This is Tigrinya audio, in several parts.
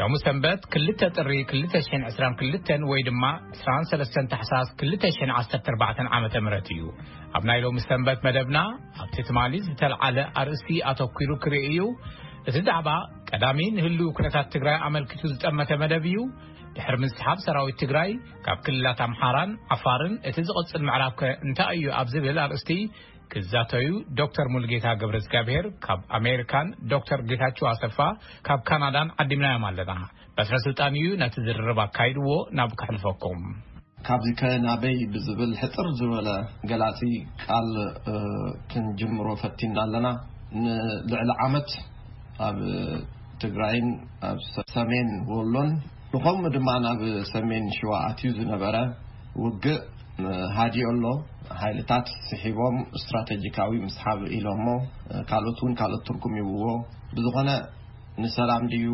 ሎሚ ሰንበት ክልተ ጥሪ ክልተ ሽሕን ዕስራን ክልተን ወይ ድማ ዕስራን ሰለስተን ታሕሳስ ክልተ ሽሕን ዓሰርተ ኣርባዕተን ዓመተ ምህረት እዩ ኣብ ናይ ሎሚ ሰንበት መደብና ኣብቲ ትማሊ ዝተልዓለ ኣርእስቲ ኣተኲሩ ክርኢ እዩ እቲ ዛዕባ ቀዳሚ ንህልው ኩነታት ትግራይ ኣመልኪቱ ዝጠመተ መደብ እዩ ድሕሪ ምስሓብ ሰራዊት ትግራይ ካብ ክልላት ኣምሓራን ዓፋርን እቲ ዝቕፅል ምዕራብ ከ እንታይ እዩ ኣብ ዝብል ኣርእስቲ ክዛተዩ ዶክተር ሙልጌታ ገብረዝጋብሄር ካብ ኣሜሪካን ዶክተር ጌታቸው ኣሰፋ ካብ ካናዳን ዓዲምናዮም ኣለና በትረ ስልጣን እዩ ነቲ ዝርርብ ኣካይድዎ ናብ ከሕልፈኩም ካብዚ ከ ናበይ ብዝብል ሕፅር ዝበለ ገላፂ ቃል ክንጅምሮ ፈቲና ኣለና ንልዕሊ ዓመት ኣብ ትግራይን ኣብ ሰሜን ወሎን ንኸምኡ ድማ ናብ ሰሜን ሽዋ ኣትዩ ዝነበረ ውግእ ሃዲኦ ኣሎ፣ ሓይልታት ስሒቦም ስትራተጂካዊ ምስሓብ ኢሎሞ ካልኦት እውን ካልኦት ትርጉም ይብዎ ብዝኾነ ንሰላም ድዩ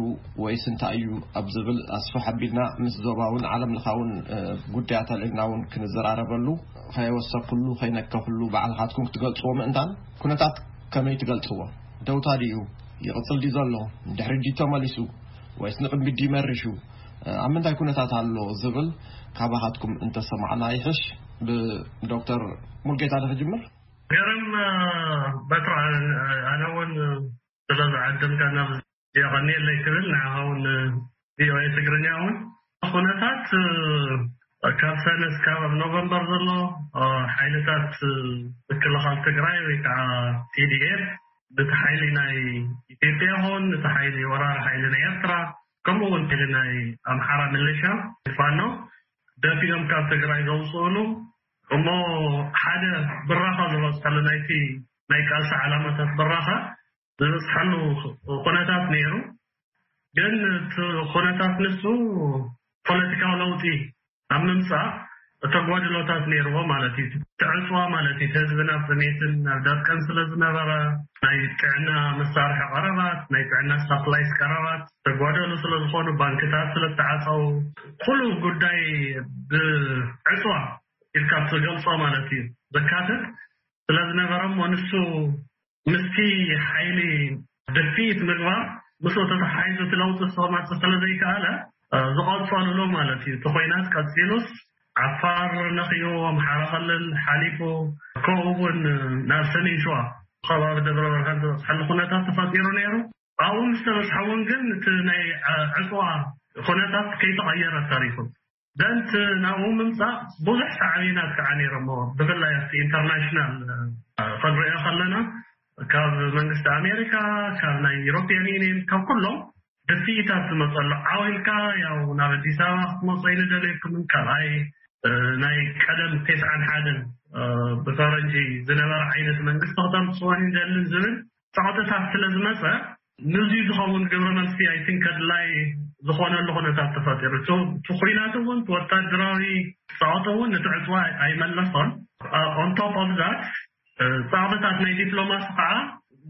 ወይስ እንታይ እዩ ኣብ ዝብል ኣስፋሕ ኣቢልና ምስ ዞባውን ዓለም ለኻውን ጉዳያት ኣልዒልና እውን ክንዘራረበሉ ከየወሰኩሉ ከይነከኩሉ ባዕልካትኩም ክትገልፅዎ ምእንታን ኩነታት ከመይ ትገልፅዎ ደውታ ድዩ ይቕፅል ድዩ ዘሎ ድሕሪ ዲዩ ተመሊሱ ወይስ ንቕድሚት ድዩ መሪሹ ኣብ ምንታይ ኩነታት ኣሎ ዝብል ካባኻትኩም እንተሰማዕና ይሕሽ። ብዶክተር ሙልጌታ ዶ ክጅምር? ገርም በትሩ ኣነ ውን ስለ ዝዓደምካና የቐንየለይ ክብል ንዓኻ ውን ንቪኦኤ ትግርኛ ውን ኩነታት ካብ ሰነ እስካብ ኣብ ኖቨምበር ዘሎ ሓይልታት ምክልኻል ትግራይ ወይ ከዓ ቲዲኤፍ ነቲ ሓይሊ ናይ ኢትዮጵያ ይኹን ነቲ ሓይሊ ወራሪ ሓይሊ ናይ ኤርትራ ከምኡ ውን እቲ ናይ ኣምሓራ ምልሻ ፋኖ ደፊኦም ካብ ትግራይ ዘውፅኡሉ እሞ ሓደ ብራኸ ዝበፅሐሉ ናይቲ ናይ ቃልሲ ዓላማታት ብራኸ ዝበፅሐሉ ኩነታት ነይሩ ግን እቲ ኩነታት ንሱ ፖለቲካዊ ለውጢ ኣብ ምምጻእ እተጓድሎታት ነይርዎ ማለት እዩ። ትዕጽዋ ማለት እዩ። እቲ ህዝቢ ናብ ጥሜትን ናብ ደርቅን ስለ ዝነበረ ናይ ጥዕና መሳርሒ ቀረባት፣ ናይ ጥዕና ሳፕላይስ ቀረባት ዝተጓደሉ ስለ ዝኾኑ፣ ባንክታት ስለ ዝተዓጸዉ ኩሉ ጉዳይ ብዕጽዋ ኢልካ እትገልጾ ማለት እዩ ዘካትት ስለ ዝነበረ እሞ ንሱ ምስቲ ሓይሊ ድፍኢት ምግባር ምስኡ ተተሓሒዙ እቲ ለውጢ ክመፅእ ስለዘይከኣለ ዝቐፀሉሉ ማለት እዩ። እቲ ኹናት ቀፂሉስ ዓፋር ነኺኡ ኣምሓራ ክልል ሓሊፉ ከምኡ እውን ናብ ሰሜን ሸዋ ኸባቢ ደብረ ብርሃን ዝበፅሐሉ ኩነታት ተፈጢሩ ነይሩ። ኣብኡ ምስተበፅሐ እውን ግን እቲ ናይ ዕፅዋ ኩነታት ከይተቐየረ ተሪፉ። ፕረዚደንት ናብኡ ምምፃእ ብዙሕ ሳዕቤናት ከዓ ነይሮሞ። ብፍላይ ኣብቲ ኢንተርናሽናል ክንሪኦ ከለና ካብ መንግስቲ ኣሜሪካ፣ ካብ ናይ ኢሮፒያን ዩኒየን ካብ ኩሎም ድፍኢታት ዝመፀሉ ዓው ኢልካ ያው ናብ ኣዲስ ኣበባ ክትመፁ ኣይንደልየኩምን ካልኣይ ናይ ቀደም ቴስዓን ሓደን ብፈረንጂ ዝነበረ ዓይነት መንግስቲ ክተምፅዎ ንደልን ዝብል ጸቕጥታት ስለ ዝመጸ፣ ንዙይ ዝኸውን ግብረ መልሲ ኣይ ቲንክ ኣድላዪ ዝኾነሉ ኩነታት ተፈጢሩ። እቲ እቲ ኹናት እውን እቲ ወታደራዊ ጸቕጢ እውን እቲ ዕጽዋ ኣይመለሶን። ኦን ቶፕ ኦቭ ዛት ጸቕጥታት ናይ ዲፕሎማሲ ከዓ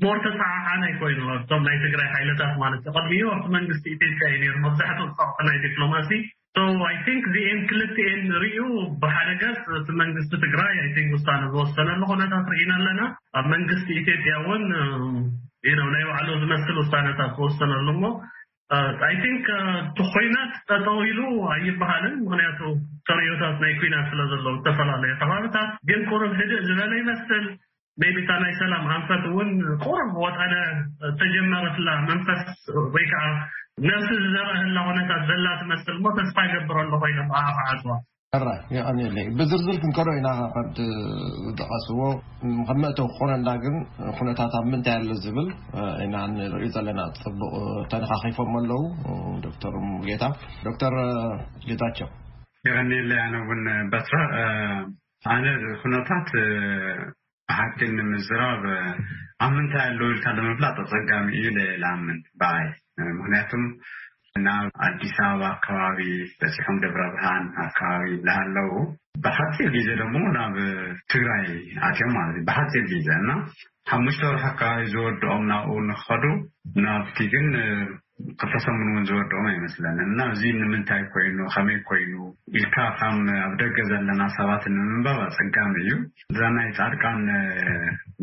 ሞር ተጸዓዓናይ ኮይኑ ኣብቶም ናይ ትግራይ ሓይልታት ማለት እዩ። ቅድሚኡ ኣብቲ መንግስቲ ኢትዮጵያ እዩ ነይሩ መብዛሕትኡ ጸቕጢ ናይ ዲፕሎማሲ። So I think እዚኤን ክልቲኤን ሪኡ ብሓደ ገፅ እቲ መንግስቲ ትግራይ I think ውሳነ ዝወሰነሉ ኩነታት ሪኢና ኣለና። ኣብ መንግስቲ ኢትዮጵያ እውን you know ናይ ባዕሉ ዝመስል ውሳነታት ዝወሰነሉ እሞ I think እቲ ኹናት ጠጠው ኢሉ ኣይበሃልን ምኽንያቱ ተርእዮታት ናይ ኲናት ስለ ዘለዉ ዝተፈላለዩ ከባብታት ግን ቁሩብ ህድእ ዝበለ ይመስል። ቤትታ ናይ ሰላም ኣንፈት እውን ቁሩብ ወጠነ እተጀመረትላ መንፈስ ወይ ከዓ ነፍሲ ዝዘረአህላ ኩነታት ዘላ ትመስል እሞ ተስፋ ይገብር ኣለኹ ኢሎም ኣኣ ክዓፅዋ ሕራይ የቐንየለይ ብዝርዝር ክንከዶ ኢና ከምቲ ዝጠቐስዎ ከም መእተው ክኾነና ግን ኩነታት ኣብ ምንታይ ኣሎ ዝብል ኢና ንርኢ ዘለና ፅቡቕ ተነኻኺፎም ኣለዉ ዶክተር ሙሉጌታ ዶክተር ጌታቸው የቐንየለይ ኣነ እውን በትረ ኣነ እዚ ኩነታት ብሓቂ ንምዝራብ ኣብ ምንታይ ኣሎ ኢልካ ንምፍላጥ ኣጸጋሚ እዩ ኢለ ልኣምን ብኣይ ምክንያቱ ናብ ኣዲስ ኣበባ ኣከባቢ በጺሖም ደብረ ብርሃን ኣከባቢ ላሃለዉ ብሓጺር ግዜ ደሞ ናብ ትግራይ ኣትዮም ማለት እዩ ብሓጺር ግዜ እና ሓሙሽተ ወርሒ ኣከባቢ ዝወድኦም ናብኡ ንክኸዱ ናብቲ ግን ክልተ ሰሙን እውን ዝወድኦም ኣይመስለንን እና እዙይ ንምንታይ ኮይኑ ከመይ ኮይኑ ኢልካ ካም ኣብ ደገ ዘለና ሰባት ንምንባብ ኣፀጋሚ እዩ እዛ ናይ ፃድቃን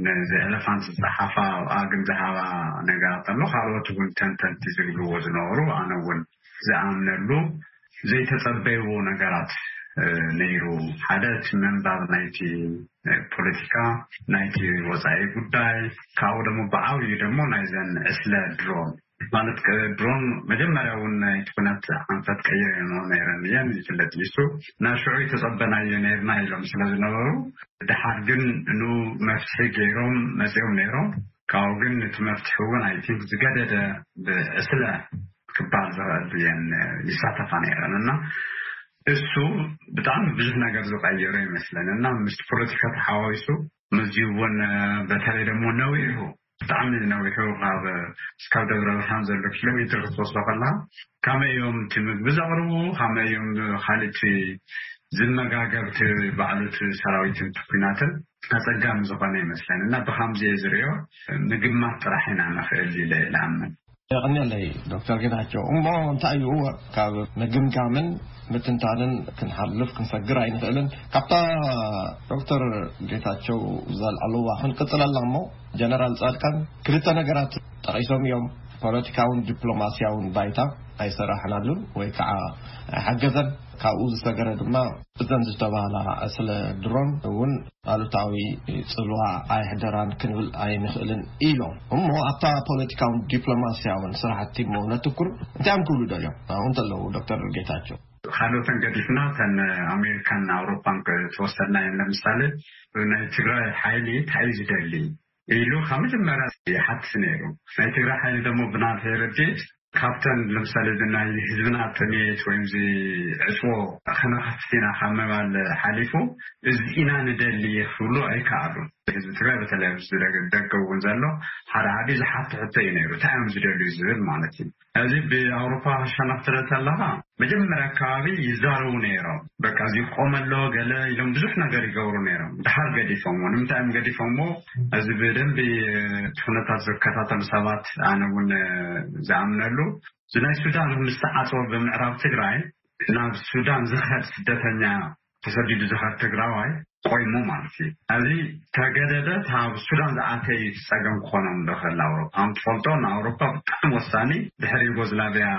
ነዚ ኤለፋንት ዝፀሓፋ ኣብኣ ግን ዝሃባ ነገራት ኣሎ ካልኦት እውን ተንተንቲ ዝብልዎ ዝነበሩ ኣነ እውን ዝኣምነሉ ዘይተጸበይዎ ነገራት ነይሩ። ሓደ እቲ ምንባብ ናይቲ ፖለቲካ ናይቲ ወጻኢ ጉዳይ ካብኡ ደሞ ብዓብዩ ደሞ ናይዘን ዕስለ ድሮን ማለት ድሮን መጀመርያ እውን ናይ ኩነት ኣንፈት ቀይረን ነይረን እየን ይፍለጥ ኢሱ ናብ ሽዑ ተጸበናዮ ነርና ኢሎም ስለ ዝነበሩ ድሓር ግን ን መፍትሒ ገይሮም መጺኦም ነይሮም ካብኡ ግን እቲ መፍትሒ እውን ኣይ ቲንክ ዝገደደ ብዕስለ ክበሃል ዝኽእል እየን ይሳተፋ ነይረን እና እሱ ብጣዕሚ ብዙሕ ነገር ዝቀየረ ይመስለን እና ምስ ፖለቲካ ተሓዋዊሱ ምዚ እውን በተለይ ደግሞ ነዊሑ ብጣዕሚ ነዊሑ ካብ እስካብ ደብረ ብርሃን ዘሎ ኪሎ ሜትር ክትወስዶ ከላ ከመይ እዮም እቲ ምግቢ ዘቕርቡ ከመይ እዮም ካልእቲ ዝመጋገብቲ ባዕሉቲ ሰራዊትን ኩናትን ኣፀጋሚ ዝኾነ ይመስለኒ እና ብኸምዚ እየ ዝሪኦ ምግማት ጥራሕ ኢና ንኽእል ኢለ ልኣምን። የቐንየለይ ዶክተር ጌታቸው እሞ እንታይ እዩ እወ ካብ ምግምጋምን ምትንታንን ክንሓልፍ ክንሰግር ኣይንኽእልን ካብታ ዶክተር ጌታቸው ዘልዓልዋ ክንቅፅለላ እሞ ጀነራል ፃድቃን ክልተ ነገራት ጠቒሶም እዮም ፖለቲካውን ዲፕሎማስያውን ባይታ ኣይሰራሕናሉን ወይ ከዓ ኣይሓገዘን። ካብኡ ዝሰገረ ድማ እዘን ዝተባህላ ዕስለ ድሮን እውን ኣሉታዊ ፅልዋ ኣየሕደራን ክንብል ኣይንኽእልን ኢሎም። እሞ ኣብታ ፖለቲካውን ዲፕሎማስያውን ስራሕቲ እሞ ነትኩር እንታይ እዮም ክብሉ ደልዮም ኣብኡ እንተለዉ ዶክተር ጌታቸው? ካልኦተን ገዲፍና እተን ኣሜሪካን ኣውሮፓን ተወሰድና እየን። ለምሳሌ ናይ ትግራይ ሓይሊ እንታይ እዩ ዝደሊ? ኢሉ ካብ መጀመርያ ይሓትት ነይሩ ናይ ትግራይ ሓይሊ ደሞ ብናተይ ረዲኤት ካብተን ለምሳሌ እዚ ናይ ህዝብና ጥምየት ወይም እዚ ዕፅዎ ከነኸፍት ኢና ካብ ምባል ሓሊፉ እዚ ኢና ንደሊ ክብሉ ኣይከኣሉን ህዝቢ ትግራይ በተለይ ኣብዚ ደገ እውን ዘሎ ሓደ ዓብዩ ዝሓቶ ሕቶ እዩ ነይሩ እንታይ እዮም ዝደልዩ ዝብል ማለት እዩ ሕዚ ብኣውሮፓ ሻናኽ ትርኢ ተለኻ መጀመርያ ኣከባቢ ይዛረቡ ነይሮም በቃ እዚ ቆመ ኣሎ ገለ ኢሎም ብዙሕ ነገር ይገብሩ ነይሮም ድሓር ገዲፎምዎ ንምንታይ እዮም ገዲፎምዎ እዚ ብደንቢ እቲ ኩነታት ዝከታተሉ ሰባት ኣነ እውን ዝኣምነሉ እዚ ናይ ሱዳን ምስ ተዓፀወ ብምዕራብ ትግራይ ናብ ሱዳን ዝኸድ ስደተኛ ተሰዲዱ ዝኸድ ትግራዋይ ቆይሙ ማለት እዩ ኣዚ ተገደደ ታብ ሱዳን ዝኣተ እዩ ትጸገም ክኾኖም ደኸል ኣውሮፓ ኣም ትፈልጦ ንኣውሮፓ ብጣዕሚ ወሳኒ ድሕሪ ዩጎዝላቪያ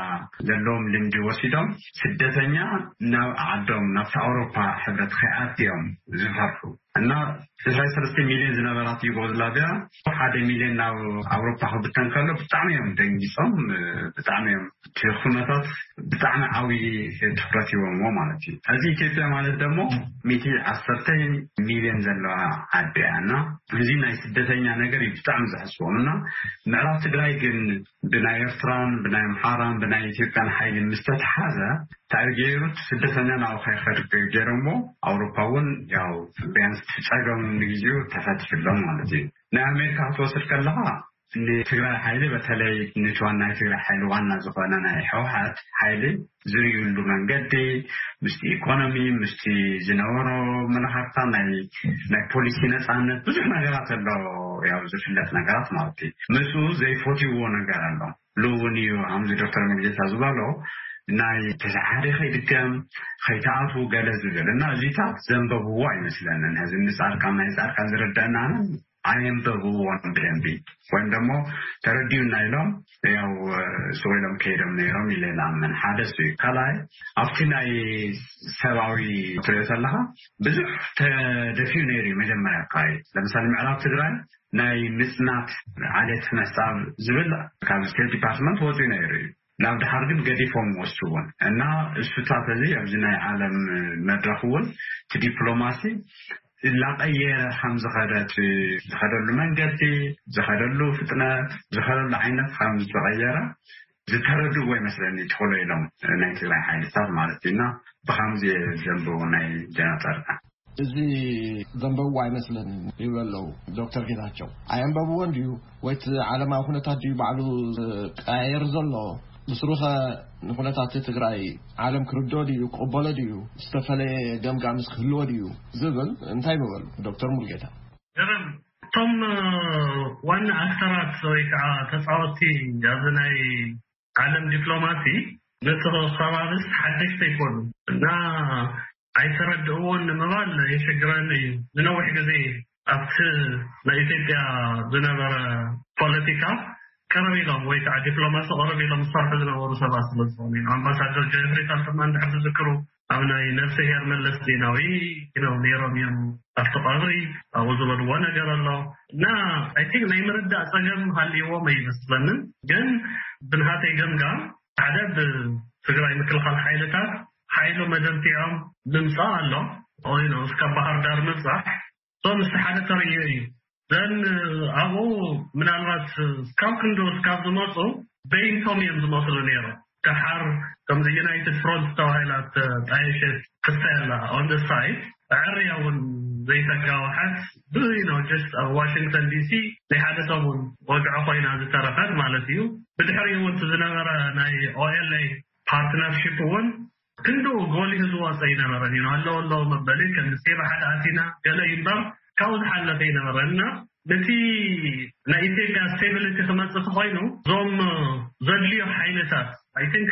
ዘለዎም ልምዲ ወሲዶም ስደተኛ ናብ ዓዶም ናብቲ ኣውሮፓ ሕብረት ከይኣት እዮም ዝፈርሑ እና ስድራይ ሰለስተ ሚልዮን ዝነበራት ዩጎዝላቭያ ሓደ ሚልዮን ናብ ኣውሮፓ ክብተን ከሎ ብጣዕሚ እዮም ደንጊፆም ብጣዕሚ እዮም እቲ ኩነታት ብጣዕሚ ዓብዪ ትኩረት ሂቦምዎ ማለት እዩ ሕዚ ኢትዮጵያ ማለት ደሞ ሚእቲ ዓሰርተ ሚልዮን ዘለዋ ዓዲ እያ እና እዚ ናይ ስደተኛ ነገር እዩ ብጣዕሚ ዘሕስቦም እና ምዕራብ ትግራይ ግን ብናይ ኤርትራን ብናይ ኣምሓራን ብናይ ኢትዮጵያን ሓይሊ ምስ ተተሓዘ ታይ ገይሩ እቲ ስደተኛ ናብኡ ከይኸድ ገይሮምዎ ኣውሮፓ እውን ያው ቢያንስ እቲ ፀገሙ ንግዚኡ ተፈቲሑሎም ማለት እዩ ናይ ኣሜሪካ ክትወስድ ከለኻ ንትግራይ ሓይሊ በተለይ ንቲ ዋና ናይ ትግራይ ሓይሊ ዋና ዝኾነ ናይ ሕውሓት ሓይሊ ዝርእዩሉ መንገዲ ምስቲ ኢኮኖሚ ምስቲ ዝነበሮ መለኻኽታ ናይ ናይ ፖሊሲ ነፃነት ብዙሕ ነገራት ኣሎ ያው ዝፍለጥ ነገራት ማለት እዩ ምስኡ ዘይፈትይዎ ነገር ኣሎ ልውን እዩ ሃምዚ ዶክተር መግዜታ ዝበሎ ናይ ተሰሓደ ከይድገም ከይተኣትዉ ገለ ዝብል እና እዚታት ዘንበብዎ ኣይመስለንን ህዚ ንፃርቃን ናይ ፃርቃን ዝርደአና ኣየንበብዎን ብደንቢ ወይም ደሞ ተረዲኡና ኢሎም ያው ስቕ ኢሎም ከይዶም ነይሮም ኢለ ንኣምን ሓደ እሱ እዩ ካልኣይ ኣብቲ ናይ ሰብኣዊ ትሪኦ ተለኻ ብዙሕ ተደፊኡ ነይሩ እዩ መጀመርያ ኣካባቢ ለምሳሌ ምዕራብ ትግራይ ናይ ምፅናት ዓሌት ምሕፃብ ዝብል ካብ ስቴት ዲፓርትመንት ወፂኡ ነይሩ እዩ ናብ ደሓር ግን ገዲፎም ወስድዎን እና እሱታት እዚ ኣብዚ ናይ ዓለም መድረኽ እውን እቲ ዲፕሎማሲ ላቀየረ ከም ዝኸደ እቲ ዝኸደሉ መንገዲ ዝኸደሉ ፍጥነት ዝኸደሉ ዓይነት ከም ዝተቐየረ ዝተረድእዎ ይመስለኒ ትኽሎ ኢሎም ናይ ትግራይ ሓይልታት ማለት እዩ እና ብከምዚ ዘንብቡ ናይ ጀነጠርና እዚ ዘንበብዎ ኣይመስለንን ይብሉ ኣለዉ ዶክተር ጌታቸው ኣየንበብዎን ድዩ ወይ እቲ ዓለማዊ ኩነታት ድዩ ባዕሉ ዝቀያየር ዘሎ ብስሩኸ ንኩነታት ትግራይ ዓለም ክርድኦ ድዩ ክቕበሎ ድዩ ዝተፈለየ ገምጋምስ ክህልዎ ድዩ ዝብል እንታይ ምበሉ ዶክተር ሙልጌታ እቶም ዋና ኣክተራት ወይ ከዓ ተፃወቲ ኣብዚ ናይ ዓለም ዲፕሎማሲ ነቲ ከባብስ ሓደሽቲ ኣይኮኑን እና ኣይተረድእዎን ንምባል የሸግረኒ እዩ። ንነዊሕ ግዜ ኣብቲ ናይ ኢትዮጵያ ዝነበረ ፖለቲካ ቅርብ ኢሎም ወይ ከዓ ዲፕሎማሲ ቅርብ ኢሎም ዝሰርሑ ዝነበሩ ሰባት ስለዝኾኑ እዮም። ኣምባሳደር ጀፍሪ ፈልትማን ድሕር ዝዝክሩ ኣብ ናይ ነፍሰሄር መለስ ዜናዊ ኢሎም ነይሮም እዮም ኣብቲ ቀብሪ ኣብኡ ዝበልዎ ነገር ኣሎ እና ኣይ ቲንክ ናይ ምርዳእ ፀገም ሃልይዎም ኣይመስለንን ግን ብናሃተይ ገምጋም ሓደ ብትግራይ ምክልኻል ሓይልታት ሓይሉ መደንፊዖም ምምፃእ ኣሎ ኦይኖ እስካብ ባህርዳር ምብፃሕ እቶም ምስ ሓደ ተርእዮ እዩ ዘን ኣብኡ ምናልባት ስካብ ክንዶ ስካብ ዝመፁ በይንቶም እዮም ዝመስሉ ነይሩ ደሓር ከምዚ ዩናይትድ ፍሮንት ዝተባሂላ ጣየሸት ክሳ ኣላ ኦን ዘ ሳይት ዕርያ እውን ዘይተጋውሐት ብዙይ ኖ ጀስት ኣብ ዋሽንግተን ዲሲ ናይ ሓደ ሰሙን ወግዒ ኮይና ዝተረፈት ማለት እዩ ብድሕሪኡ እውን ዝነበረ ናይ ኦኤልኤ ፓርትነርሽፕ እውን ክንድኡ ጎሊሁ ዝወጸ ኣይነበረን ኢና፣ ኣለዉ ኣለዉ መበሊ ከም ንሴባ ሓደ ኣቲና ገለ እዩ እምበር ካብኡ ዝሓለፈ ኣይነበረን እና ነቲ ናይ ኢትዮጵያ ስቴብሊቲ ክመጽእ ተኾይኑ እዞም ዘድልዩ ሓይልታት ኣይ ቲንክ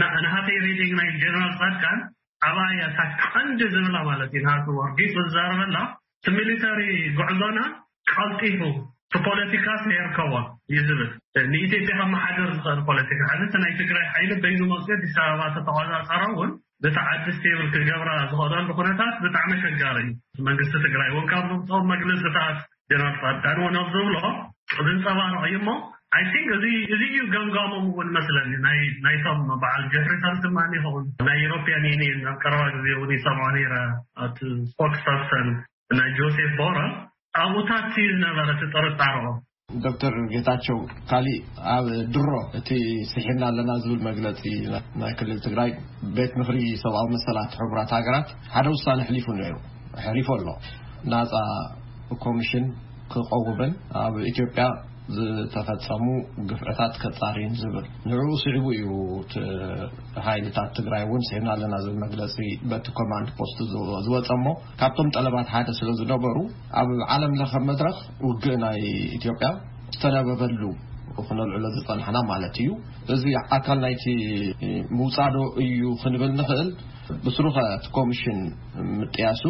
ናሃተይ ሪዲንግ ናይ ጀነራል ጻድቃን ኣብኣ እያ እታ ቀንዲ ዝብላ ማለት እዩ ናሃቱ ወርቂት ዝዛረበላ እቲ ሚሊተሪ ጉዕዞና ቀልጢፉ እቲ ፖለቲካስ ነየርከቦ እዩ ዝብል። ንኢትዮጵያ ከመሓድር ዝኽእል ፖለቲካ ሕዚ እቲ ናይ ትግራይ ሓይሊ በይኑ መፂኡ ኣዲስ ኣበባ ተተቖፃፀረ እውን ነቲ ዓዲ ስቴብል ክገብራ ዝኽእለሉ ኩነታት ብጣዕሚ ኣሸጋሪ እዩ። መንግስቲ ትግራይ እውን ካብ ዘውፅኦም መግለፅታት ጀነራል ፃድቃን እውን ኣብ ዝብሎ ዘንፀባርቕ እዩ እሞ I think እዚ እዚ እዩ ገምጋሞም እውን መስለኒ ናይ ናይቶም በዓል ጀፍሪ ሰልት ድማ ይኸውን ናይ ዩሮፕያን ዩኒየን ኣብ ቀረባ ግዜ እውን ይሰምዖ ነይረ ኣቲ ስፖክስ ፐርሰን ናይ ጆሴፍ ቦረል ኣብኡታት እዩ ዝነበረ እቲ ጥርጣረኦም ዶክተር ጌታቸው ካሊእ ኣብ ድሮ እቲ ስሒና ኣለና ዝብል መግለፂ ናይ ክልል ትግራይ ቤት ምክሪ ሰብኣዊ መሰላት ሕቡራት ሃገራት ሓደ ውሳነ ሕሊፉ ነይሩ ሕሊፎ ኣሎ ናፃ ኮሚሽን ክቐውምን ኣብ ኢትዮጵያ ዝተፈፀሙ ግፍዕታት ከፃርይን ዝብል ንዕኡ ስዒቡ እዩ እቲ ሓይልታት ትግራይ እውን ስዒብና ኣለና ዝብል መግለፂ በቲ ኮማንድ ፖስት ዝወፀ እሞ ካብቶም ጠለባት ሓደ ስለ ዝነበሩ ኣብ ዓለም ለኸ መድረኽ ውግእ ናይ ኢትዮጵያ ዝተነበበሉ ክነልዕሎ ዝፀናሕና ማለት እዩ እዚ ኣካል ናይቲ ምውፃዶ እዩ ክንብል ንኽእል ብስሩኸ እቲ ኮሚሽን ምጥያሱ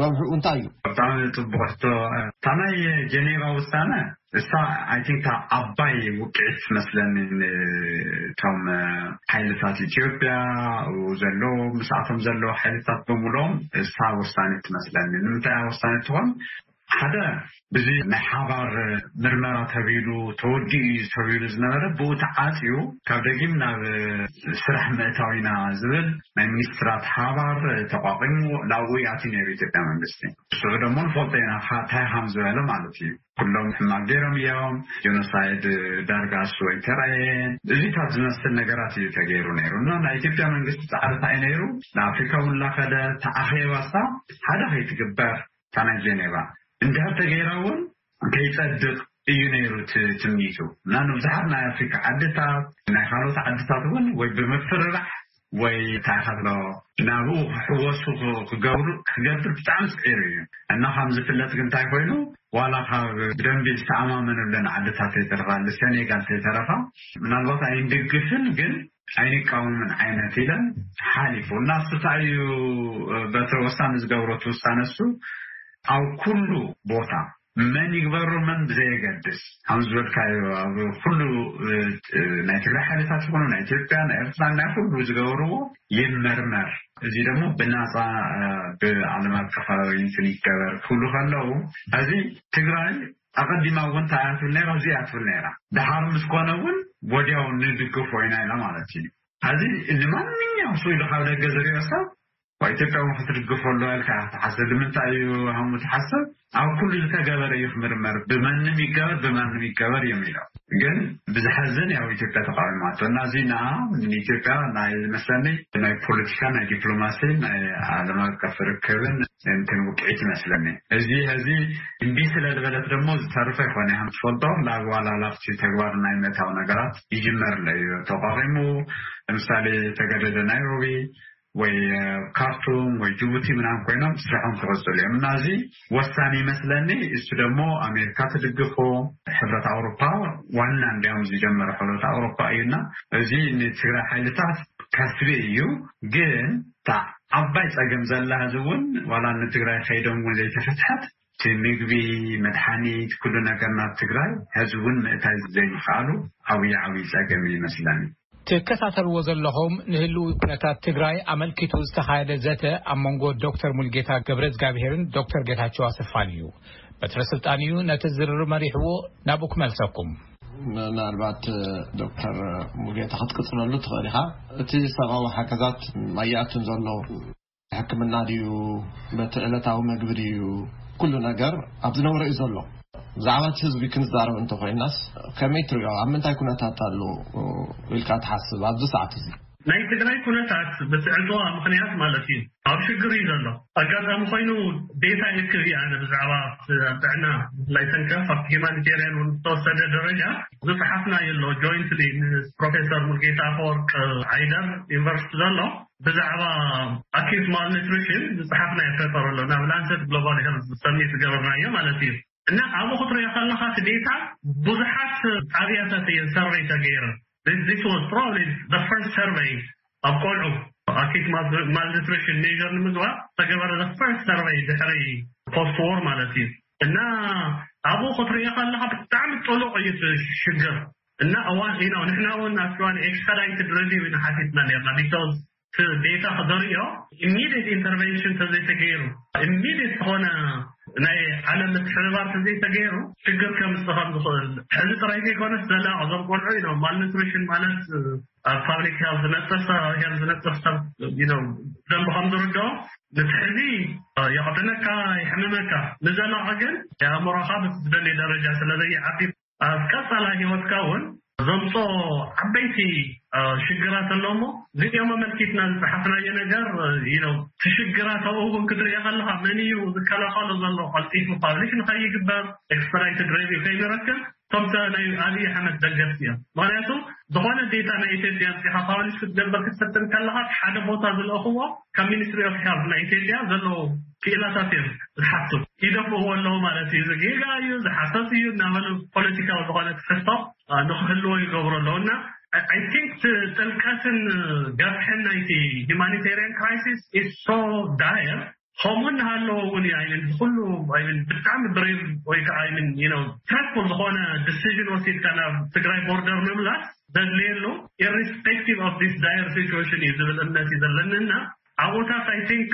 ረብሕኡ እንታይ እዩ? ብጣዕሚ ጽቡቅ ሕቶ እታ ናይ ጀኔቫ ውሳነ እሳ ኣይ ቲንክ እታ ዓባይ ውቅዒት መስለኒ ንቶም ሓይልታት ኢትዮጵያ ኣብኡ ዘለዉ ምስኣቶም ዘለዉ ሓይልታት ብምልኦም እሳ ወሳኒት ትመስለኒ ንምንታይ እያ ወሳኒት ትኾን ሓደ እዚ ናይ ሓባር ምርመራ ተብሂሉ ተወዲኡ እዩ ተብሂሉ ዝነበረ ብኡ ተዓፅዩ ካብ ደጊም ናብ ስራሕ ምእታው ኢና ዝብል ናይ ሚኒስትራት ሓባር ተቋቒሙ ናብኡ እዩ ኣትዩ ነይሩ ኢትዮጵያ መንግስቲ ስዑ ደሞ ንፈልጦ ኢና ታይ ሃም ዝበለ ማለት እዩ ኩሎም ሕማቅ ገይሮም እዮም ጆኖሳይድ ዳርጋ እሱ ኣይተራየን እዚታት ዝመስል ነገራት እዩ ተገይሩ ነይሩ እና ናይ ኢትዮጵያ መንግስቲ ፃዕሪ ታይ ነይሩ ንኣፍሪካ እውን ላኸደ ተኣኼባ ስታ ሓደ ከይትግበር እታ ናይ ጀኔቫ እንድሕር ተገይራ ውን ከይጸድቅ እዩ ነይሩ እቲ ትምኒቱ እና ንብዙሓት ናይ ኣፍሪካ ዓድታት ናይ ካልኦት ዓድታት ውን ወይ ብምፍርራሕ ወይ እንታይ ከብሎ ናብኡ ክሕወሱ ክገብሩ ክገብር ብጣዕሚ ጽዒሩ እዩ እና ከም ዝፍለጥ ግን እንታይ ኮይኑ ዋላ ካብ ብደንቢ ዝተኣማመነለን ዓድታት ተይተረፋ ልሰኔጋል ተይተረፋ ምናልባት ኣይንድግፍን ግን ኣይንቃወምን ዓይነት ኢለን ሓሊፉ እና እሱ ታይ እዩ በትረ ወሳኒ ዝገብረቱ ውሳነ እሱ ኣብ ኩሉ ቦታ መን ይግበሮ መን ብዘየገድስ ከም ዝበልካዮ ኣብ ኩሉ ናይ ትግራይ ሓይልታት ይኹኑ ናይ ኢትዮጵያ ናይ ኤርትራ ናይ ኩሉ ዝገበርዎ ይመርመር እዚ ደግሞ ብናፃ ብዓለም ኣቀፋዊ እንትን ይገበር ክብሉ ከለው እዚ ትግራይ ኣቐዲማ እውን እንታይ እያ ትብል ነይራ? እዙይ እያ ትብል ነይራ። ደሓር ምስ ኮነ እውን ወዲያው ንድግፎ ኢና ኢላ ማለት እዩ። ሐዚ ንማንኛውም ሰው ኢሉ ካብ ደገ ዝሪኦ ሰብ ዋ ኢትዮጵያ እውን ክትድግፎ ኣለዋ ኢልካ ኢኻ ትሓስብ። ንምንታይ እዩ ሃሙ ትሓስብ? ኣብ ኩሉ ዝተገበረ እዩ ክምርመር። ብመንም ይገበር ብማንም ይገበር እዮም ኢሎም። ግን ብዘሕዝን ያው ኢትዮጵያ ተቓዊማቶ እና እዙይ ንኣ ንኢትዮጵያ ናይ ዝመስለኒ ናይ ፖለቲካን ናይ ዲፕሎማሲን ናይ ዓለም ኣቀፍ ርክብን እንትን ውቅዒት ይመስለኒ እዚ ሀዚ እምቢ ስለ ልበለት ደሞ ዝተርፈ ይኮነ ከም ትፈልጦ ላብ ዋላ ላብቲ ተግባር ናይ ምእታው ነገራት ይጅመር ለ እዩ ተቋቂሙ ለምሳሌ ተገደደ ናይሮቢ ወይ ካርቱም ወይ ጅቡቲ ምናምን ኮይኖም ስራሖም ክቅፅሉ እዮም እና እዚ ወሳኒ ይመስለኒ እሱ ደግሞ ኣሜሪካ ትድግፎ ሕብረት ኣውሮፓ ዋና እንዲያውም ዝጀመረ ሕብረት ኣውሮፓ እዩና እዚ ንትግራይ ሓይልታት ከስቢ እዩ ግን እታ ዓባይ ፀገም ዘላ ሀዚ እውን ዋላ ንትግራይ ከይዶም እውን ዘይተፈትሐት እቲ ምግቢ መድሓኒት ኩሉ ነገር ናብ ትግራይ ሀዚ እውን ምእታይ ዘይምኽኣሉ ዓብዩ ዓብዩ ፀገም እዩ መስለኒ። ትከታተልዎ ዘለኹም ንህልዊ ኩነታት ትግራይ ኣመልኪቱ ዝተኻየደ ዘተ ኣብ መንጎ ዶክተር ሙልጌታ ገብረእዝጋብሄርን ዶክተር ጌታቸው ኣሰፋን እዩ። በትረ ስልጣን እዩ ነቲ ዝርርብ መሪሕዎ ናብኡ ክመልሰኩም። ምናልባት ዶክተር ሙሉጌታ ክትቅፅለሉ ትኽእል ኢኻ እቲ ሰብኣዊ ሓገዛት ኣያእቱን ዘሎ ሕክምና ድዩ በቲ ዕለታዊ መግቢ ድዩ ኩሉ ነገር ኣብ ዝነበረ እዩ ዘሎ ብዛዕባ እቲ ህዝቢ ክንዛረብ እንተኮይናስ ከመይ ትሪኦ ኣብ ምንታይ ኩነታት ኣሎ ኢልካ ትሓስብ ኣብዚ ሰዓት እዚ ናይ ትግራይ ኩነታት ብፅዕንቶኣ ምኽንያት ማለት እዩ ኣብ ሽግር እዩ ዘሎ ኣጋጣሚ ኮይኑ ዴታ ይእክብ እየ ኣነ ብዛዕባ ኣብ ጥዕና ብፍላይ ሰንከፍ ኣብ ሂማኒቴርያን እውን ዝተወሰደ ደረጃ ዝፀሓፍናዮ ኣሎ ጆይንትሊ ምስ ፕሮፌሰር ሙልጌታ ኣፈወርቅ ዓይደር ዩኒቨርሲቲ ዘሎ ብዛዕባ ኣኪዩት ማልኒትሪሽን ዝፀሓፍናዮ ፔፐር ኣሎ ናብ ላንሰት ግሎባል ሄልዝ ዝሰሚ ዝገበርናዮ ማለት እዩ እና ኣብኡ ክትሪኦ ከለኻ እቲ ዴታ ብዙሓት ጣብያታት እየን ሰርቨይ ተገይረን This was probably the first survey ኣብ ቆልዑ ኣኪት ማልኒትሪሽን ሜዥር ንምግባር ዝተገበረ the first survey ድሕሪ ፖስት ዎር ማለት እዩ እና ኣብኡ ክትሪኦ ከለካ ብጣዕሚ ጥሉቅ እዩ ሽግር እና እዋን ኢና ንሕና እውን ኣክቹዋሊ ኤክስፐዳይትድ ሪቪው ኢና ሓቲትና ነርና ቢኮዝ እቲ ዴታ ክዘርእዮ ኢሚዴት ኢንተርቬንሽን ተዘይተገይሩ ኢሚዴት ዝኾነ ናይ ዓለም ምትሕብባር ተዘይተገይሩ ሽግር ከምፅእ ከምዝኽእል ሕዚ ጥራይ ዘይኮነስ ዘላቕ እዞም ቆልዑ ዩ ማልኒትሪሽን ማለት ኣብ ፓብሊክ ሄልት ዝነጥፍ ሰብ ኣብ ሄልት ዝነጥፍ ሰብ ደንቢ ከምዝርድኦ ንቲ ሕዚ የቕጥነካ ይሕምመካ ንዘላቒ ግን የእምሮኻ ብዝደልዩ ደረጃ ስለዘይዓቢ ኣብ ቀጻላይ ሂወትካ ውን ዘምጾ ዓበይቲ ሽግራት ኣሎ እሞ እዚኦም ኣመልኪትና ዝጸሓፍናዮ ነገር ኢዩ ትሽግራት ኣብኡ ውን ክትርእዮ ከለኻ መን ኢዩ ዝከላኸሎ ዘሎ ቀልጢፉ ፓብሊሽ ንኸይግበር ኤክስፐራይትድ ረቪው ከይንረክብ እቶም ናይ ኣብይ ኣሕመድ ደገፍቲ ኢዮም ምክንያቱ ዝኾነ ዴታ ናይ ኢትዮጵያ ኣምጺኻ ፓብሊሽ ክትገብር ክትፍትን ከለኻ ሓደ ቦታ ዝልእኽዎ ካብ ሚኒስትሪ ኦፍ ሄልዝ ናይ ኢትዮጵያ ዘለዉ ክኢላታት እዮም ዝሓቱ ይደፍእዎ ኣለዉ ማለት እዩ። እዚ ጌጋ እዩ፣ እዚ ሓሶት እዩ እናበሉ ፖለቲካዊ ዝኾነ ትሕዝቶ ንኽህልዎ ይገብሩ ኣለዉ እና ኣይ ቲንክ እቲ ጥልቀትን ገፍሕን ናይቲ ሂማኒቴርያን ክራይሲስ ኢዝ ሶ ዳየር ከምኡ እናሃለዎ እውን እዩ ኣይምን ዝኩሉ ኣይምን ብጣዕሚ ብሬቭ ወይ ከዓ ኣይምን ነው ትራክፉል ዝኾነ ዲሲዥን ወሲድካ ናብ ትግራይ ቦርደር ምምላስ ዘድልየሉ ኢሪስፔክቲቭ ኦፍ ዲስ ዳየር ሲቹዌሽን እዩ ዝብል እምነት እዩ ዘለኒ እና ዓወታት ኣይ ቲንክ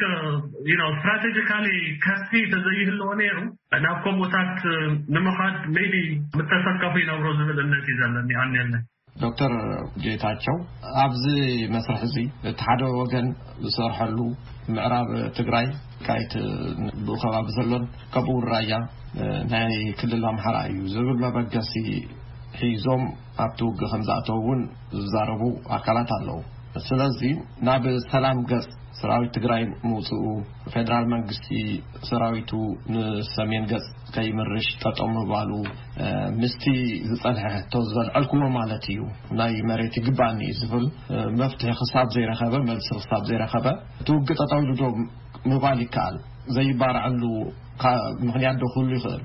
ዩ ኖው ስትራተጂካሊ ከሲ ተዘይህልዎ ነይሩ ናብ ከምኡታት ንምኻድ መይቢ ምተሰከፉ ይነብሩ ዝብል እምነት እዩ ዘለኒ ኣኔለይ። ዶክተር ጌታቸው ኣብዚ መስርሕ እዚ እቲ ሓደ ወገን ዝሰርሐሉ ምዕራብ ትግራይ ካይት ብኡ ከባቢ ዘሎን ከምኡውን ራያ ናይ ክልል ኣምሓራ እዩ ዝብል መበገሲ ሒዞም ኣብቲ ውግእ ከምዝኣተው እውን ዝዛረቡ ኣካላት ኣለው። ስለዚ ናብ ሰላም ገፅ ሰራዊት ትግራይ ምውፅኡ፣ ፌደራል መንግስቲ ሰራዊቱ ንሰሜን ገፅ ከይምርሽ ጠጠው ምባሉ ምስቲ ዝፀንሐ ሕቶ ዘልዐልኩዎ ማለት እዩ ናይ መሬት ይግባኣኒ እዩ ዝብል መፍትሒ ክሳብ ዘይረኸበ መልሲ ክሳብ ዘይረኸበ እቲ ውግእ ጠጠው ኢሉ ዶ ምባል ይከኣል ዘይባርዐሉ ምክንያት ዶ ክህሉ ይኽእል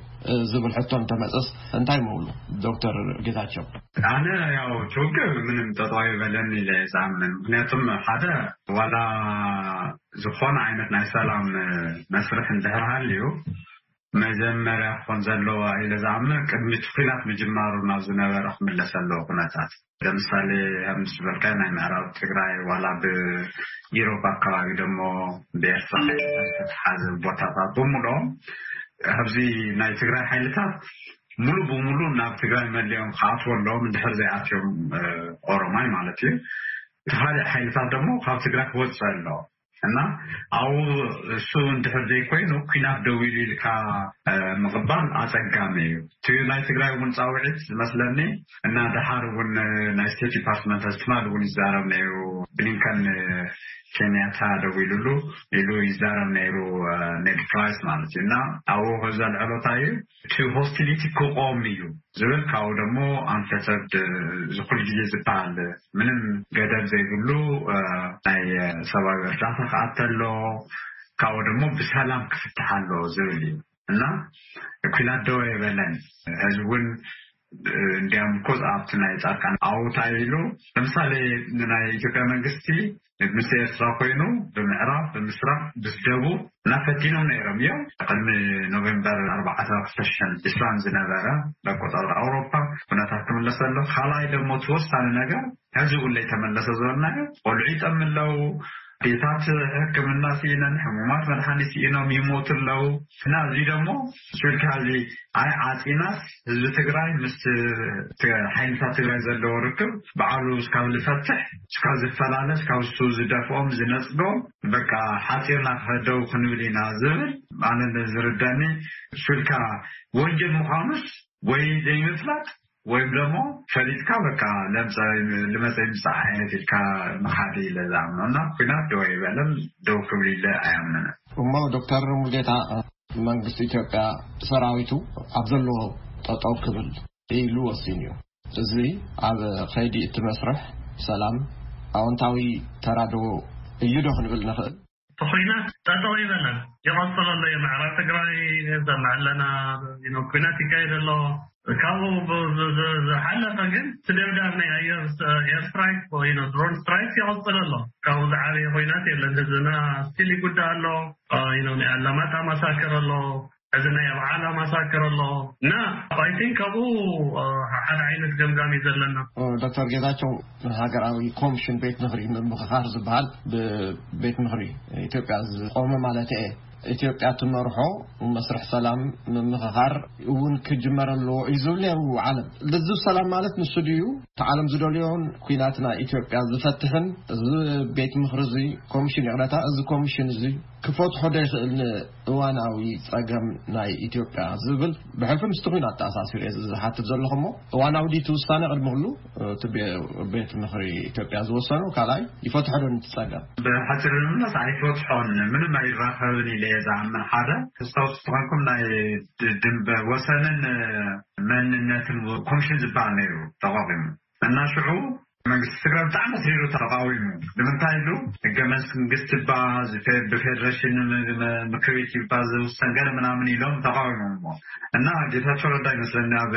ዝብል ሕቶ እንተመፀስ እንታይ ምብሉ ዶክተር ጌታቸው? ኣነ ያው ጩግ ምንም ጠጠው ኣይበለን ኢለ እየ ዝኣምን ምክንያቱም ሓደ ዋላ ዝኾነ ዓይነት ናይ ሰላም መስርሕ እንድሕር ሃልዩ መጀመርያ ክኾን ዘለዎ ኢለ ዝኣምን ቅድሚ እቲ ኲናት ምጅማሩ ናብ ዝነበረ ክምለስ ኣለዎ ኩነታት ለምሳሌ ምስ ዝበልካዮ ናይ ምዕራብ ትግራይ ዋላ ብኢሮብ ኣከባቢ ደሞ ብኤርትራ ሓይልታት ዝተትሓዘ ቦታታት ብምሉኦም ኣብዚ ናይ ትግራይ ሓይልታት ሙሉ ብሙሉ ናብ ትግራይ መሊኦም ክኣትዎ ኣለዎም እንድሕር ዘይኣትዮም ኦሮማይ ማለት እዩ ተኻሊእ ሓይልታት ደሞ ካብ ትግራይ ክወፅእ ኣለዎ እና ኣብኡ እሱ እንድሕር ዘይኮይኑ ኩናት ደው ኢሉ ኢልካ ምቕባል ኣፀጋሚ እዩ እቲ ናይ ትግራይ እውን ፃውዒት ዝመስለኒ እና ደሓር እውን ናይ ስቴት ዲፓርትመንት ኣስትማል እውን ይዛረብ ነይሩ ብሊንከን ኬንያታ ደው ኢሉሉ ኢሉ ይዛረብ ነይሩ ኔድ ፕራይስ ማለት እዩ እና ኣብኡ ከዘልዐሎ እንታይ እዩ እቲ ሆስቲሊቲ ክቆም እዩ ዝብል ካብኡ ደሞ ኣንፈሰድ እዚ ኩሉ ግዜ ዝብሃል ምንም ገደብ ዘይብሉ ናይ ሰብኣዊ እርዳታ ክኣቲ ኣሎዎ ካብኡ ደሞ ብሰላም ክፍታሕ ኣሎዎ ዝብል እዩ እና ኩናት ደወ የበለን ህዝቢ ውን እንድያም ኮዝ ኣብቲ ናይ ጻድቃን ኣውታይ ኢሉ ለምሳሌ ንናይ ኢትዮጵያ መንግስቲ ምስ ኤርትራ ኮይኑ ብምዕራብ ብምስራቅ ብስደቡብ እና ፈቲኖም ነይሮም እዮም ቅድሚ ኖቨምበር ኣርባዓተ ክልተ ሽሕን ዕስራን ዝነበረ ኣቆጻጽራ ኣውሮፓ ኩነታት ክምለሰሎ ካልኣይ ደሞ እቲ ወሳኒ ነገር ሕዚ እውን ለይተመለሰ ዝበልናዮ ቆልዑ ይጠሚ ኣለው፣ ቤታት ሕክምና ስኢነን፣ ሕሙማት መድሓኒት ስኢኖም ይሞቱ ኣለው እና እዙይ ደሞ ስብልካ እዚ ኣይ ዓፂናስ ህዝቢ ትግራይ ምስቲ ሓይልታት ትግራይ ዘለዎ ርክብ በዓሉ እስካብ ልፈትሕ እስካብ ዝፈላለ እስካብ እሱ ዝደፍኦም ዝነፅጎ በቃ ሓፂርና ክኸደው ክንብል ኢና ዝብል ኣነ ዝርደኒ ስብልካ ወንጀል ምዃኑስ ወይ ዘይምፍላጥ ወይም ደሞ ፈሊጥካ በቃ ለምጸ ልመጸ ይምጻእ ዓይነት ኢልካ ምኻድ ኢለ ዝኣምኖ እና ኩናት ደው ኣይበለን ደው ክብል ኢለ ኣይኣምንን። እሞ ዶክተር ሙልጌታ መንግስቲ ኢትዮጵያ ሰራዊቱ ኣብ ዘለዎ ጠጠው ክብል ኢሉ ወሲኑ እዩ። እዚ ኣብ ኸይዲ እቲ መስርሕ ሰላም ኣወንታዊ ተራ ዶ እዩ ዶ ክንብል ንኽእል? ተኹናት ጠጠው ኣይበለን ይቐፅል ኣሎ እዩ ምዕራብ ትግራይ ንሰምዕ ኣለና ኩናት ይካየድ ኣሎ ካብኡ ዝሓለፈ ግን እቲ ደብዳብ ናይ ኣየር ኤርስትራይክ ድሮን ስትራይክ ይቐፅል ኣሎ ካብኡ ዝዓበየ ኩናት የለን ህዝብና ስቲል ይጉዳእ ኣሎ ናይ ኣላማጣ ማሳከር ኣሎ እዚ ናይ ኣብ ዓላ ማሳከር ኣሎ እና ኣይ ቲንክ ካብኡ ሓደ ዓይነት ገምጋም እዩ ዘለና። ዶክተር ጌታቸው ሃገራዊ ኮምሽን ቤት ምክሪ ምምክኻር ዝበሃል ብቤት ምክሪ ኢትዮጵያ ዝቆመ ማለት እየ ኢትዮጵያ ትመርሖ መስርሕ ሰላም ምምኽኻር እውን ክጅመር ኣለዎ እዩ ዝብል ነይሩ ዓለም ልዝብ ሰላም ማለት ንሱ ድዩ እቲ ዓለም ዝደልዮን ኩናት ናይ ኢትዮጵያ ዝፈትሕን እዚ ቤት ምክሪ እዚ ኮሚሽን ይቕረታ እዚ ኮሚሽን እዚ ክፈትሖ ዶ ይኽእል እዋናዊ ጸገም ናይ ኢትዮጵያ ዝብል ብሕልፊ ምስቲ ኲናት ተኣሳሲሩ እየ ዝሓትት ዘለኹ እሞ እዋናዊ ድዩ እቲ ውሳነ ቅድሚ ኩሉ እቲ ቤት ምኽሪ ኢትዮጵያ ዝወሰኑ ካልኣይ ይፈትሖ ዶ ንቲ ጸገም ብሓጺሩ ንምምላስ ኣይፈትሖን ምንም ኣይራኸብን ኢለ እየ ዝኣምን ሓደ ተስታውሱ ተኾንኩም ናይ ድንበ ወሰንን መንነትን ኮምሽን ዝበሃል ነይሩ ተቋቒሙ እናሽዑ መንግስቲ ትግራይ ብጣዕሚ ኣትሪሩ ተቓዊሙ። ንምንታይ ኢሉ ህገ መንግስቲ እባ ብፌደሬሽን ምክር ቤት እዩባ ዝውሰን ገለ ምናምን ኢሎም ተቓዊሞም እሞ እና ጌታቸው ረዳ ይመስለኒ ኣብ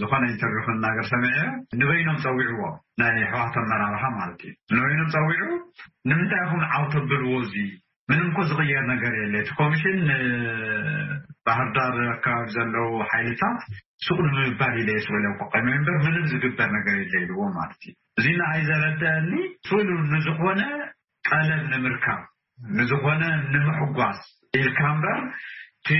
ዝኾነ ኢንተርቪው ክናገር ሰሚዐዮ ንበይኖም ፀዊዕዎ ናይ ሕወሓት ኣመራርሓ ማለት እዩ ንበይኖም ፀዊዑ ንምንታይ ኢኹም ዓው ተብልዎ እዚ ምንም እኮ ዝቅየር ነገር የለ እቲ ኮምሽን ንባህርዳር ኣከባቢ ዘለው ሓይልታት ሱቅ ንምባል ኢለ እየ ስበለ እኮ ቀንዩ እምበር ምንም ዝግበር ነገር የለ ኢልዎ ማለት እዩ እዚ ንኣይ ዘረደኣኒ ፍሉ ንዝኮነ ጠለብ ንምርካብ ንዝኮነ ንምሕጓስ ኢልካ እምበር እቲ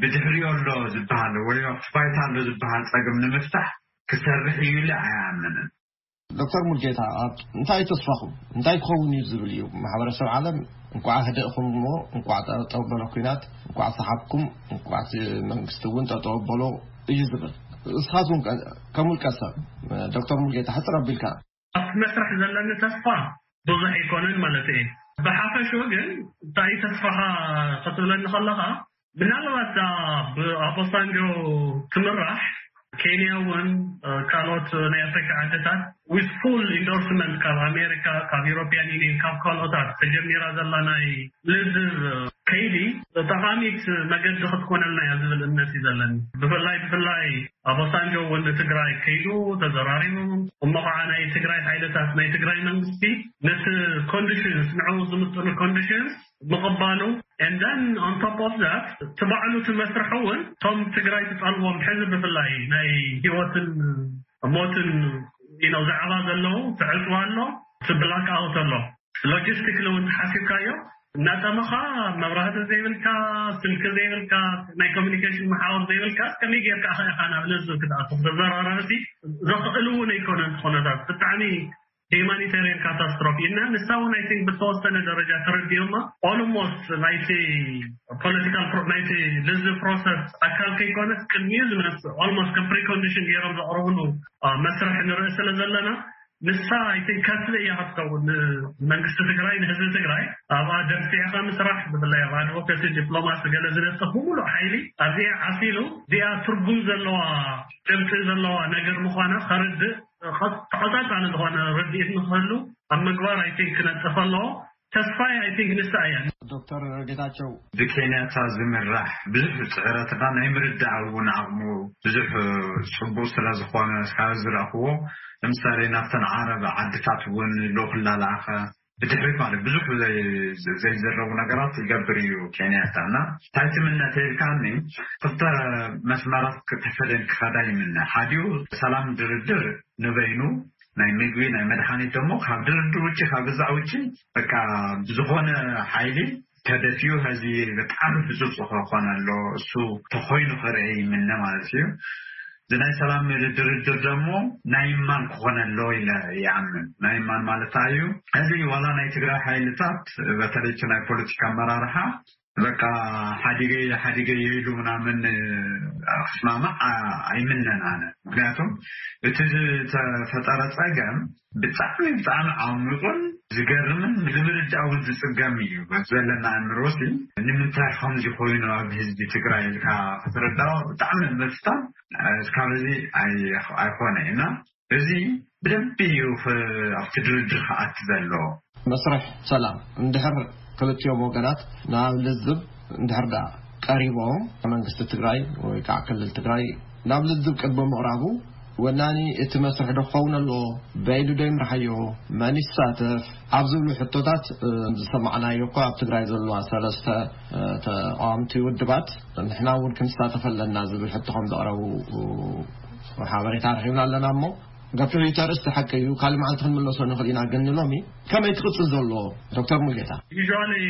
ብድሕሪኦ ኣሎ ዝብሃል ወይ ኣብቲ ባይታ ኣሎ ዝብሃል ፀገም ንምፍታሕ ክሰርሕ እዩ ኢለ ኣይኣምንን። ዶክተር ሙልጌታ ኣብ እንታይ ተስፋኹም እንታይ ክኸውን እዩ ዝብል እዩ ማሕበረሰብ ዓለም እንኳዕ ህደእኹም እሞ እንኳዕ ጠጠው በሎ ኩናት እንኳዕ ሰሓብኩም እንኳዕ መንግስቲ እውን ጠጠው በሎ እዩ ዝብል እስኻትኩም ከም ውልቀ ሰብ ዶክተር ሙልጌታ ሕፅር ኣቢልካ ኣብቲ መስርሕ ዘለኒ ተስፋ ብዙሕ ኣይኮነን ማለት እየ ብሓፈሽኡ ግን እንታይ እዩ ተስፋኻ ክትብለኒ ከለኻ ምናልባት እዛ ብኦባሳንጆ ትምራሕ ኬንያ እውን ካልኦት ናይ ኣፍሪካ ዓድታት ዊዝ ፉል ኢንዶርስመንት ካብ ኣሜሪካ ካብ ኢሮፕያን ዩኒየን ካብ ካልኦታት ተጀሚራ ዘላ ናይ ልዝብ ከይዲ ጠቃሚት መገዲ ክትኮነልና እያ ዝብል እምነት እዩ ዘለኒ ብፍላይ ብፍላይ ኣቦሳንጆ እውን ንትግራይ ከይዱ ተዘራሪቡ እሞ ከዓ ናይ ትግራይ ሓይልታት ናይ ትግራይ መንግስቲ ነቲ ኮንዲሽንስ ንዕኡ ዝምጥኑ ኮንዲሽንስ ምቕባሉ and then on top of that እቲ ባዕሉ እቲ መስርሕ እውን እቶም ትግራይ ትጠልቦም ሕዚ ብፍላይ ናይ ህይወትን ሞትን you know ዛዕባ ዘለዉ እቲ ዕፅዋ ኣሎ እቲ black out ኣሎ logistically እውን ተሓሲብካዮ እናጠመኻ መብራህቲ ዘይብልካ ስልኪ ዘይብልካ ናይ communication መሓውር ዘይብልካስ ከመይ ጌርካ ኢኻ ኢኻ ናብ ህዝቢ ክትኣቱ ክትዘራረብሲ ዘኽእል እውን ኣይኮነን እቲ ኩነታት ብጣዕሚ ሂማኒታርያን ካታስትሮፍ ኢልና ንሳ እውን ኣይ ቲንክ ብዝተወሰነ ደረጃ ተረዲኦማ ኦልሞስት ናይቲ ፖለቲካል ናይቲ ልዝብ ፕሮሰስ ኣካል ከይኮነስ ቅድሚኡ ዝመፅእ ኦልሞስት ከም ፕሪኮንዲሽን ገይሮም ዘቕርብሉ መስርሕ ንርኢ ስለ ዘለና ንሳ ኣይ ቲንክ ከትሊ እያ ክትከውን ንመንግስቲ ትግራይ ንህዝቢ ትግራይ ኣብኣ ደንፊዕኻ ምስራሕ ብፍላይ ኣብ ኣድቮኬሲ ዲፕሎማሲ ገለ ዝነጥፍ ብምሉእ ሓይሊ ኣብዚኣ ዓሲሉ እዚኣ ትርጉም ዘለዋ ጭብጢ ዘለዋ ነገር ምዃና ከርድእ ተኸታታሊ ዝኾነ ርድኢት ንኽህሉ ኣብ ምግባር ኣይ ቲንክ ክነጥፍ ኣለዎ። ተስፋይ ኣይ ቲንክ ንሳ እያ። ዶክተር ጌታቸው። ብኬንያታ ዝምራሕ ብዙሕ ፅዕረትና ናይ ምርዳእ እውን ዓቕሙ ብዙሕ ፅቡቕ ስለዝኾነ ካብ ዝረእኽዎ ለምሳሌ ናብተን ዓረብ ዓድታት እውን ሎክ እናለኣኸ ብድሕሪት ማለት ብዙሕ ዘይዝረቡ ነገራት ይገብር እዩ ኬንያታ እና ታይ ትምነ ተይልካኒ ክልተ መስመራት ክተፈደን ክኸዳ ይምነ ሓዲኡ ሰላም ድርድር ንበይኑ ናይ ምግቢ ናይ መድሓኒት ደሞ ካብ ድርድር ውጪ ካብ ገዛእ ውጪ በቃ ብዝኾነ ሓይሊ ተደፊኡ ሀዚ ብጣዕሚ ህጹጽ ኽኾን ኣሎ እሱ ተኾይኑ ኽርኤ ይምነ ማለት እዩ እዚ ናይ ሰላም ድርድር ደሞ ናይ እማን ክኾን ኣሎ ኢለ ይኣምን ናይ እማን ማለት ታይ እዩ ሀዚ ዋላ ናይ ትግራይ ሓይልታት በተለይ እቲ ናይ ፖለቲካ ኣመራርሓ በቃ ሓዲገየ ሓዲገየ ኢሉ ምናምን ክስማማዕ ኣይምነን ኣነ ምክንያቱም እቲ ዝተፈጠረ ጸገም ብጣዕሚ ብጣዕሚ ዓሚቁን ዝገርምን ንምርዳእ ውን ዝጽገም ኢዩ በቲ ዘለና ኣእምሮሲ ንምንታይ ከምዚ ኮይኑ ኣብ ህዝቢ ትግራይ ኢልካ ክትርዳኦ ብጣዕሚ ምፍታን እስካብ እዚ ኣይኮነይ እና እዚ ብደንቢ ኢዩ ኣብቲ ድርድር ክኣቲ ዘለዎ። መስርሕ ሰላም እንድሕር ክልቲኦም ወገናት ናብ ልዝብ እንድሕር ደኣ ቀሪቦም፣ መንግስቲ ትግራይ ወይ ከዓ ክልል ትግራይ ናብ ልዝብ ቅድሚ ምቕራቡ ወናኒ እቲ መስርሕ ዶ ክኸውን ኣለዎ፣ በይኑ ዶ ይምርሓዮ፣ መን ይሳተፍ ኣብ ዝብሉ ሕቶታት ዝሰማዕናዮ እኳ ኣብ ትግራይ ዘለዋ ሰለስተ ተቓዋምቲ ውድባት ንሕና እውን ክንሳተፍ ኣለና ዝብል ሕቶ ከም ዘቕረቡ ሓበሬታ ረኺብና ኣለና እሞ ዶክተር ሪታ ኣርእስቲ ሓቂ እዩ ካልእ መዓልቲ ክንምለሶ ንኽእል ኢና ግን ንሎሚ ከመይ ክቕፅል ዘለዎ ዶክተር ሙልጌታ። Usually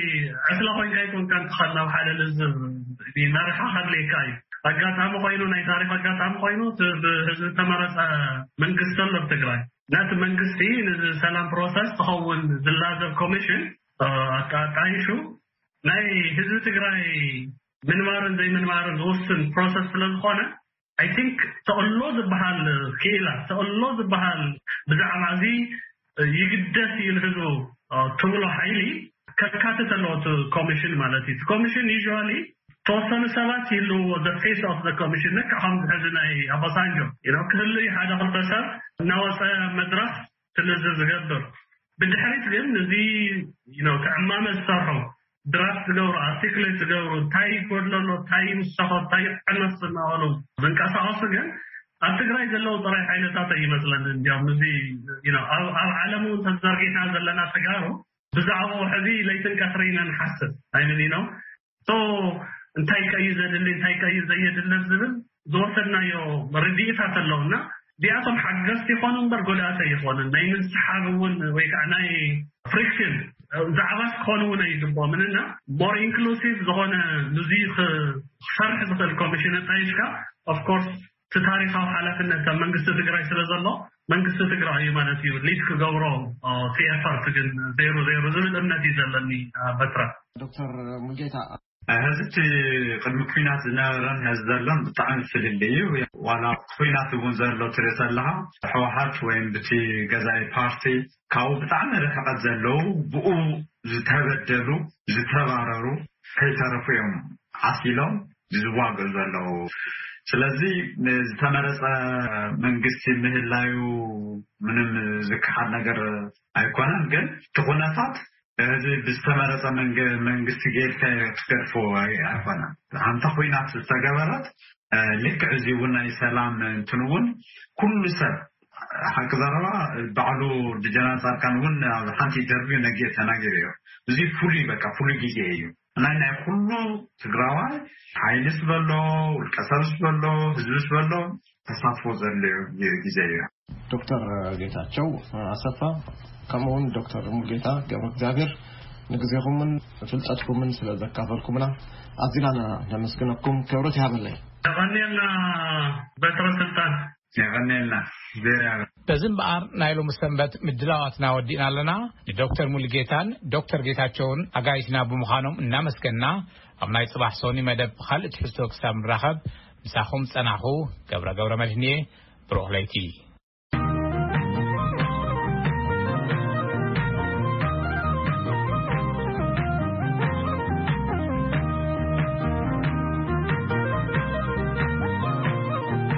ዕስለ ኮይንካ ኣይኮንካን ትኸድ ናብ ሓደ ልዝብ ብ መርሓ ከድልየካ እዩ ኣጋጣሚ ኮይኑ ናይ ታሪኽ ኣጋጣሚ ኮይኑ እቲ ብ ህዝቢ ዝተመረፀ መንግስቲ ኣሎ ብ ትግራይ ነቲ መንግስቲ ንዚ ሰላም ፕሮሰስ ዝኸውን ዝላዘብ ኮሚሽን ኣጣይሹ ናይ ህዝቢ ትግራይ ምንባርን ዘይምንባርን ዝውስን ፕሮሰስ ስለ ዝኾነ ኣይ ቲንክ ተቕሎ ዝበሃል ክኢላ ተቕሎ ዝበሃል ብዛዕባ እዚ ይግደስ እዩ ንህዝቡ ትብሎ ሓይሊ ከካትት ኣለዎ እቲ ኮሚሽን ማለት እዩ እቲ ኮሚሽን ዩዥዋሊ ተወሰኑ ሰባት ይህልውዎ ዘ ፌስ ኦፍ ዘ ኮሚሽን ልክዕ ከምዚ ሕዚ ናይ ኣባሳንጆ ክህሉ እዩ ሓደ ክልተ ሰብ እናወፀ መድረኽ ስለዚ ዝገብር ብድሕሪት ግን እዚ ክዕማመ ዝሰርሑ ድራፍት ዝገብሩ ኣርቲክሌት ዝገብሩ እንታይ ይጎድሎ ኣሎ እንታይ ይውሰኾ እንታይ ይቀነስ እናበሉ ዝንቀሳቀሱ ግን ኣብ ትግራይ ዘለዉ ጥራይ ሓይልታት ይመስለኒ እንዲያውም እዚ ኣብ ዓለም እውን ተዘርጊሕና ዘለና ተጋሩ ብዛዕባኡ ሕዚ ለይትን ቀትሪ ኢና ንሓስብ ኣይምኒኖም So እንታይ ከ እዩ ዘድሊ እንታይ ከ እዩ ዘየድሊ ዝብል ዝወሰድናዮ ርድኢታት ኣለውና እዚኣቶም ሓገዝቲ ይኾኑ እምበር ጎዳእቲ ኣይኾኑን ናይ ምንስሓብ እውን ወይ ከዓ ናይ ፍሪክሽን ዛዕባት ክኾኑ እውን ኣይግብኦምን እና ሞር ኢንክሉሲቭ ዝኾነ ንዙይ ክሰርሕ ዝኽእል ኮሚሽን ኣጣይሽካ ኦፍኮርስ እቲ ታሪኻዊ ሓላፍነት ኣብ መንግስቲ ትግራይ ስለ ዘሎ መንግስቲ ትግራይ እዩ ማለት እዩ ሊድ ክገብሮ እቲ ኤፈርት ግን ዜሩ ዜሩ ዝብል እምነት እዩ ዘለኒ በትረ። ዶክተር ሙልጌታ። ሕዚ እቲ ቅድሚ ኲናት ዝነበረን ሕዚ ዘሎን ብጣዕሚ ፍልልይ እዩ። ዋላ ኲናት እውን ዘሎ ትርኢ ተለኻ ህወሓት ወይም ብቲ ገዛኢ ፓርቲ ካብኡ ብጣዕሚ ርሕቐት ዘለዉ ብኡ ዝተበደሉ ዝተባረሩ ከይተረፉ እዮም ዓስ ኢሎም ዝዋግኡ ዘለዉ ስለዚ ዝተመረፀ መንግስቲ ምህላዩ ምንም ዝከሓድ ነገር ኣይኮነን ግን እቲ ኩነታት እዚ ብዝተመረፀ መንግስቲ ገይርካዮ ትገድፎ ኣይኮነን ኣንተ ኩናት ዝተገበረት ልክዕ እዚ እውን ናይ ሰላም እንትን እውን ኩሉ ሰብ ሓቂ ዘረባ ባዕሉ ብጀነራል ፃድቃን እውን ኣብ ሓንቲ ኢንተርቪው ነጊ ተናጊሩ እዩ እዚ ፍሉይ በቃ ፍሉይ ግዜ እዩ ናይ ናይ ኩሉ ትግራዋይ ሓይልስ በሎ ውልቀሰብስ በሎ ህዝብስ በሎ ተሳትፎ ዘድልዮ ግዜ እዩ። ዶክተር ጌታቸው ኣሰፋ ከምኡ እውን ዶክተር ሙሉጌታ ገብረእግዚኣብሔር ንግዜኹምን ፍልጠትኩምን ስለ ዘካፈልኩምና ኣዚና ነመስግነኩም። ክብረት ይሃበለይ። የቐንየልና በትረ ስልጣን። የቐኔልና እግዚኣብሔር። በዚ እምበኣር ናይ ሎሚ ሰንበት ምድላዋትና ወዲእና ኣለና። ንዶክተር ሙሉጌታን ዶክተር ጌታቸውን ኣጋይሽና ብምዃኖም እናመስገንና ኣብ ናይ ፅባሕ ሶኒ መደብ ብኻልእ ትሕዝቶ ክሳብ ንራኸብ ምሳኹም ዝፀናሕኹ ገብረ ገብረመድህን እየ። ብሩኽ ለይቲ።